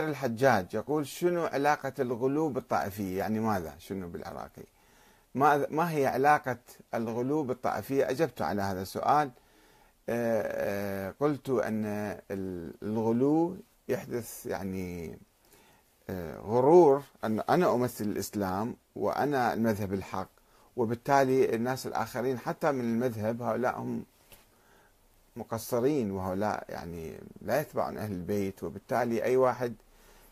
الحجاج يقول شنو علاقة الغلو بالطائفية يعني ماذا؟ شنو بالعراقي؟ ما ما هي علاقة الغلو بالطائفية أجبت على هذا السؤال. آه، آه، قلت أن الغلو يحدث يعني آه، غرور. أن أنا أمثل الإسلام وأنا المذهب الحق وبالتالي الناس الآخرين حتى من المذهب هؤلاء هم مقصرين وهؤلاء يعني لا يتبعون أهل البيت وبالتالي أي واحد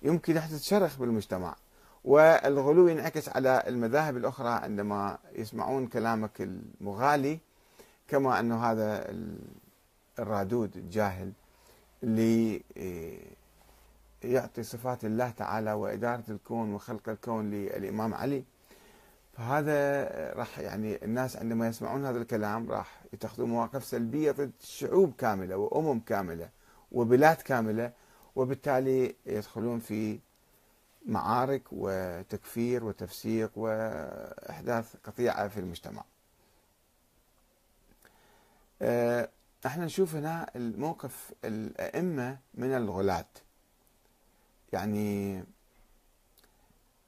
يمكن يحدث شرخ بالمجتمع. والغلو ينعكس على المذاهب الأخرى عندما يسمعون كلامك المغالي كما أنه هذا الرادود الجاهل اللي يعطي صفات الله تعالى وإدارة الكون وخلق الكون للإمام علي. فهذا راح يعني الناس عندما يسمعون هذا الكلام راح يتخذون مواقف سلبية ضد شعوب كاملة وأمم كاملة وبلاد كاملة. وبالتالي يدخلون في معارك وتكفير وتفسيق وإحداث قطيعة في المجتمع. آه، إحنا نشوف هنا الموقف الأئمة من الغلاة. يعني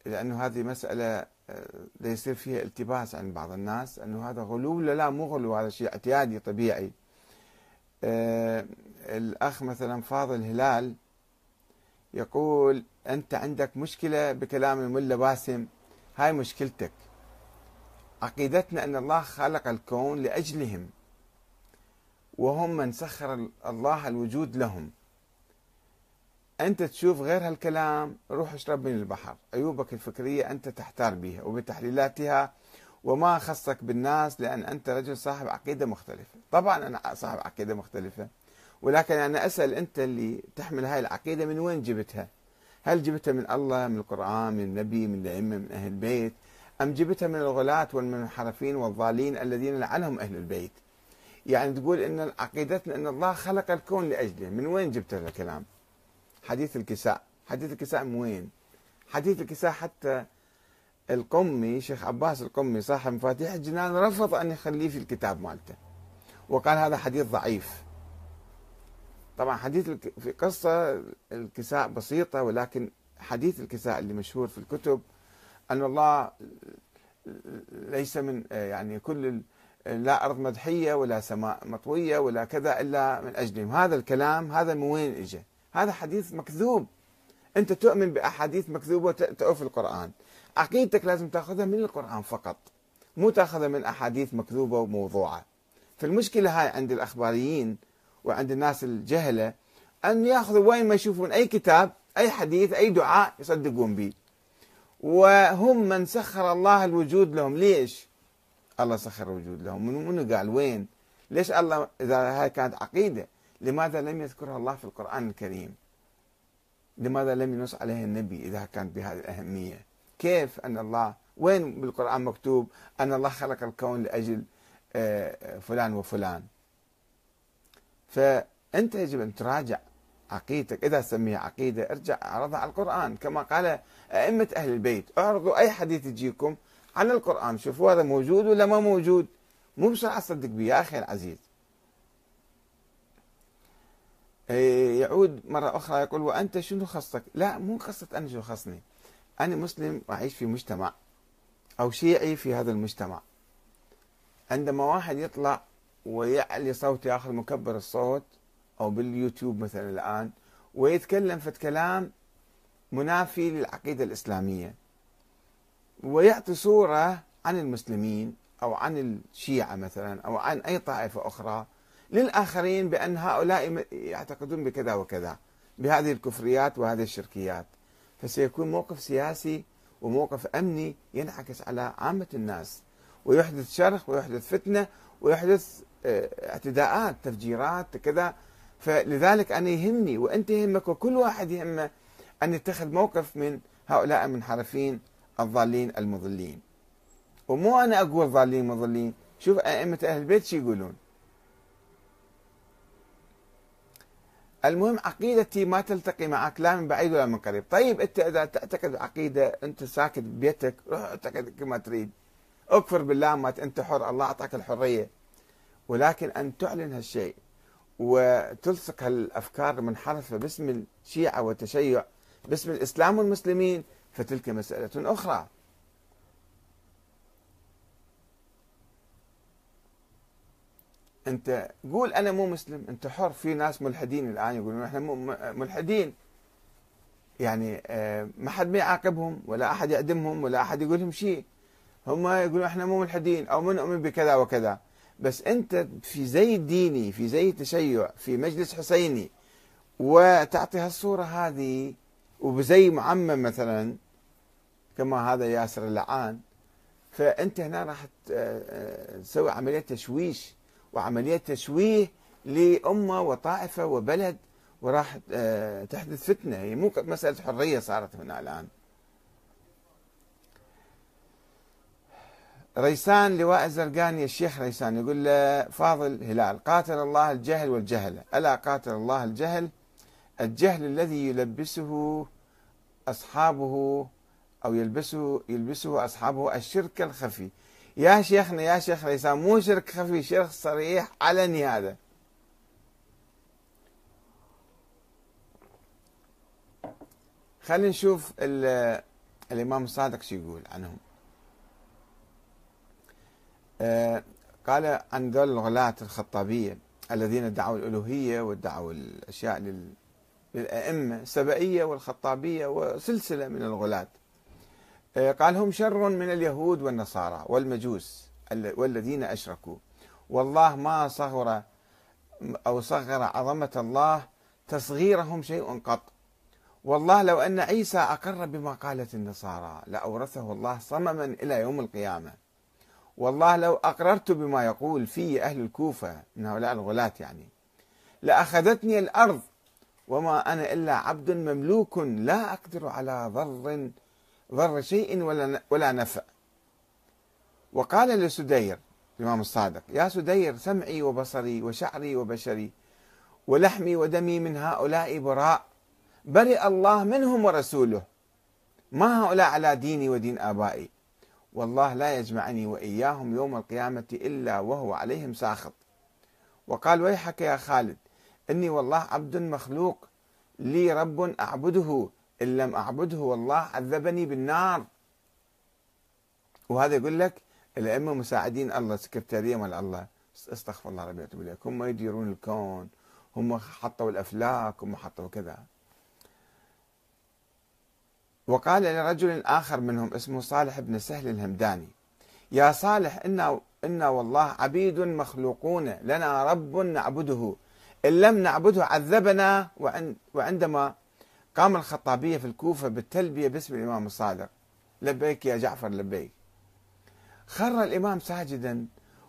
لأنه هذه مسألة يصير فيها التباس عند بعض الناس أنه هذا غلو لا لا؟ مو غلو هذا شيء اعتيادي طبيعي. آه، الأخ مثلا فاضل هلال يقول أنت عندك مشكلة بكلام الملا باسم. هاي مشكلتك. عقيدتنا أن الله خلق الكون لأجلهم وهم من سخر الله الوجود لهم. أنت تشوف غير هالكلام روح اشرب من البحر. عيوبك الفكرية أنت تحتار بها وبتحليلاتها وما خصك بالناس لأن أنت رجل صاحب عقيدة مختلفة. طبعا أنا صاحب عقيدة مختلفة. ولكن أنا أسأل أنت اللي تحمل هاي العقيدة من وين جبتها؟ هل جبتها من الله من القرآن من النبي من الأئمة من أهل البيت؟ أم جبتها من الغلاة والمنحرفين والضالين الذين لعنهم أهل البيت؟ يعني تقول أن عقيدتنا أن الله خلق الكون لأجله. من وين جبت هذا الكلام؟ حديث الكساء. حديث الكساء من وين؟ حديث الكساء حتى القمي شيخ عباس القمي صاحب مفاتيح الجنان رفض أن يخليه في الكتاب مالته. وقال هذا حديث ضعيف. طبعا حديث في قصة الكساء بسيطة ولكن حديث الكساء اللي مشهور في الكتب أن الله ليس من يعني كل لا أرض مدحية ولا سماء مطوية ولا كذا إلا من أجلهم. هذا الكلام هذا من وين إجا؟ هذا حديث مكذوب. أنت تؤمن بأحاديث مكذوبة وتأوف القرآن. عقيدتك لازم تأخذها من القرآن فقط مو تأخذها من أحاديث مكذوبة وموضوعة. فالمشكلة هاي عند الأخباريين وعند الناس الجهلة أن يأخذوا وين ما يشوفون أي كتاب أي حديث أي دعاء يصدقون به. وهم من سخر الله الوجود لهم. ليش الله سخر الوجود لهم؟ منو قال وين؟ ليش الله إذا هاي كانت عقيدة؟ لماذا لم يذكرها الله في القرآن الكريم؟ لماذا لم ينص عليها النبي إذا كانت بهذه الأهمية؟ كيف أن الله وين بالقرآن مكتوب أن الله خلق الكون لأجل آه، فلان وفلان؟ فأنت يجب أن تراجع عقيدتك. إذا سميها عقيدة ارجع اعرضها على القرآن. كما قال أئمة أهل البيت اعرضوا أي حديث يجيكم على القرآن. شوفوا هذا موجود ولا ما موجود. مو بسرعة تصدق به يا أخي العزيز. إيه، يعود مرة أخرى يقول وأنت شنو خصك؟ لا مو قصة أنا شو خصني. أنا مسلم وأعيش في مجتمع أو شيعي في هذا المجتمع. عندما واحد يطلع ويعلي صوت ياخذ مكبر الصوت أو باليوتيوب مثلا الآن ويتكلم في كلام منافي للعقيدة الإسلامية ويعطي صورة عن المسلمين أو عن الشيعة مثلا أو عن أي طائفة أخرى للآخرين بأن هؤلاء يعتقدون بكذا وكذا بهذه الكفريات وهذه الشركيات. فسيكون موقف سياسي وموقف أمني ينعكس على عامة الناس ويحدث شرخ ويحدث فتنة ويحدث اعتداءات تفجيرات كذا. فلذلك أنا يهمني وأنت يهمك وكل واحد يهمه أن يتخذ موقف من هؤلاء المنحرفين الضالين المضلين. ومو أنا أقول ضالين مضلين. شوف أئمة أهل البيت شو يقولون. المهم عقيدتي ما تلتقي معك لا من بعيد ولا من قريب. طيب أنت إذا تعتقد عقيدة أنت ساكت ببيتك روح اعتقد كما تريد. اكفر بالله ما أنت حر الله أعطاك الحرية. ولكن أن تعلن هالشيء وتلصق هالأفكار المنحرفه باسم الشيعة والتشيع باسم الإسلام والمسلمين فتلك مسألة أخرى. أنت قول أنا مو مسلم أنت حر. في ناس ملحدين الآن يقولون إحنا مو ملحدين. يعني آه، ما حد بيعاقبهم ولا أحد يعدمهم ولا أحد يقول لهم شيء. هم يقولون إحنا مو ملحدين أو من نؤمن بكذا وكذا. بس انت في زي ديني في زي تشيع في مجلس حسيني وتعطي هالصورة هذه وبزي معمم مثلا كما هذا ياسر اللعان فأنت هنا راح آه، تسوي عملية تشويش وعملية تشويه لأمة وطائفة وبلد وراح آه، تحدث فتنة. هي مو مسألة حرية صارت هنا الآن. ريسان لواء الزرقاني الشيخ ريسان يقول له فاضل هلال قاتل الله الجهل والجهل ألا قاتل الله الجهل؟ الجهل الذي يلبسه أصحابه أو يلبسه يلبسه أصحابه الشرك الخفي. يا شيخنا يا شيخ ريسان مو شرك خفي شرك صريح علني هذا. خلينا نشوف الإمام الصادق شو يقول عنهم. قال عن ذول الغلاة الخطابية الذين ادعوا الألوهية وادعوا الأشياء للأئمة السبئية والخطابية وسلسلة من الغلاة. آه، قال هم شر من اليهود والنصارى والمجوس والذين أشركوا. والله ما صغر أو صغر عظمة الله تصغيرهم شيء قط. والله لو أن عيسى أقر بما قالت النصارى لأورثه الله صمما إلى يوم القيامة. والله لو أقررت بما يقول في أهل الكوفة من هؤلاء الغلاة يعني لأخذتني الأرض وما أنا إلا عبد مملوك لا أقدر على ضر ضر شيء ولا ولا نفع. وقال لسدير الإمام الصادق يا سدير سمعي وبصري وشعري وبشري ولحمي ودمي من هؤلاء براء برئ الله منهم ورسوله. ما هؤلاء على ديني ودين آبائي؟ والله لا يجمعني وإياهم يوم القيامة إلا وهو عليهم ساخط. وقال ويحك يا خالد إني والله عبد مخلوق لي رب أعبده إن لم أعبده والله عذبني بالنار. وهذا يقول لك الأئمة مساعدين الله سكرتارية مال الله. استغفر الله ربي يتوب إليك هم يديرون الكون هم حطوا الأفلاك هم حطوا كذا. وقال لرجل آخر منهم اسمه صالح بن سهل الهمداني يا صالح إنا, إنا والله عبيد مخلوقون لنا رب نعبده إن لم نعبده عذبنا وعندما قام الخطابية في الكوفة بالتلبية باسم الإمام الصادق لبيك يا جعفر لبيك. خر الإمام ساجدا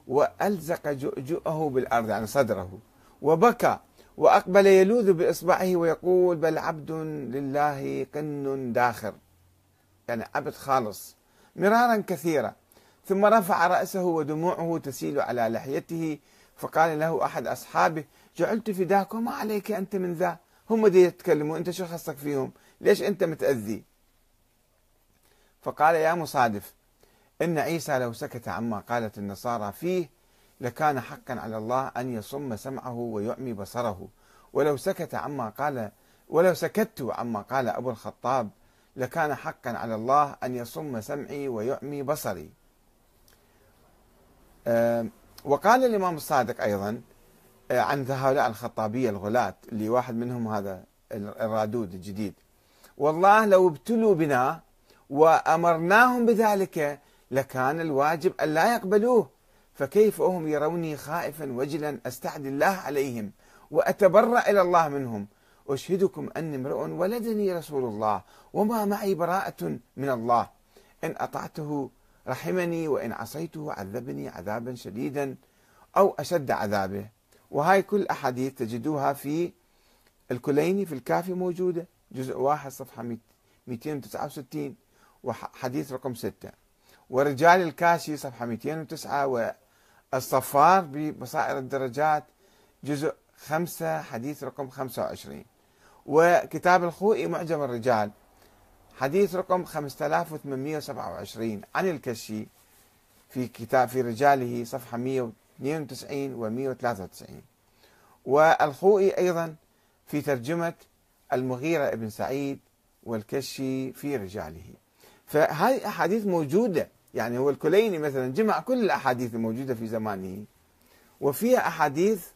وألزق جؤه بالأرض يعني صدره وبكى. وأقبل يلوذ بإصبعه ويقول بل عبد لله قن داخر. يعني عبد خالص. مرارا كثيرا. ثم رفع رأسه ودموعه تسيل على لحيته. فقال له أحد أصحابه جعلت فداك وما عليك أنت من ذا. هم دي يتكلموا أنت شو خصك فيهم؟ ليش أنت متأذي؟ فقال يا مصادف إن عيسى لو سكت عما قالت النصارى فيه لكان حقا على الله أن يصم سمعه ويعمي بصره. ولو سكت عما قال ولو سكت عما قال أبو الخطاب لكان حقا على الله أن يصم سمعي ويعمي بصري. وقال الإمام الصادق أيضا آه، عن هؤلاء الخطابية الغلاة اللي واحد منهم هذا الرادود الجديد. والله لو ابتلوا بنا وأمرناهم بذلك لكان الواجب أن لا يقبلوه. فكيف هم يروني خائفا وجلا أستعدي الله عليهم وأتبرأ إلى الله منهم؟ أشهدكم أني امرؤ ولدني رسول الله وما معي براءة من الله. إن أطعته رحمني وإن عصيته عذبني عذابا شديدا أو أشد عذابه. وهاي كل أحاديث تجدوها في الكليني في الكافي موجودة. جزء واحد صفحة 269 وحديث رقم 6 ورجال الكاشي صفحة 209 الصفار ببصائر الدرجات جزء خمسة حديث رقم 25 وكتاب الخوئي معجم الرجال حديث رقم 5827 عن الكشي في كتاب في رجاله صفحة 192 و 193 والخوئي أيضا في ترجمة المغيرة ابن سعيد والكشي في رجاله. فهذه أحاديث موجودة يعني هو الكليني مثلا جمع كل الأحاديث الموجودة في زمانه وفيها أحاديث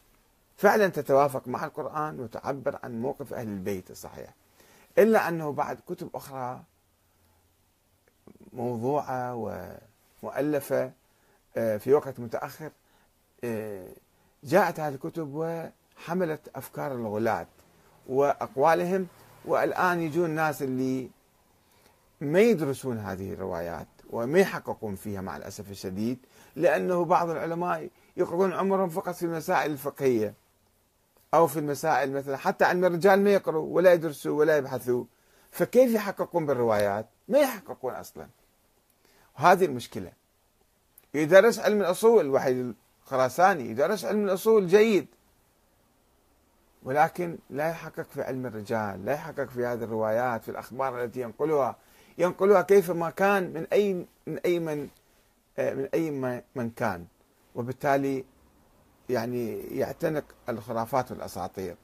فعلا تتوافق مع القرآن وتعبر عن موقف أهل البيت الصحيح. إلا أنه بعد كتب أخرى موضوعة ومؤلفة آه، في وقت متأخر آه، جاءت هذه الكتب وحملت أفكار الغلاة وأقوالهم والآن يجون الناس اللي ما يدرسون هذه الروايات. وما يحققون فيها مع الأسف الشديد لأنه بعض العلماء يقضون عمرهم فقط في المسائل الفقهية أو في المسائل مثلا حتى علم الرجال ما يقروا ولا يدرسوا ولا يبحثوا. فكيف يحققون بالروايات؟ ما يحققون أصلا. وهذه المشكلة. يدرس علم الأصول الوحيد الخراساني يدرس علم الأصول جيد. ولكن لا يحقق في علم الرجال لا يحقق في هذه الروايات في الأخبار التي ينقلها. ينقلها كيفما كان من أي من أي من آه، من أي من كان. وبالتالي يعني يعتنق الخرافات والأساطير.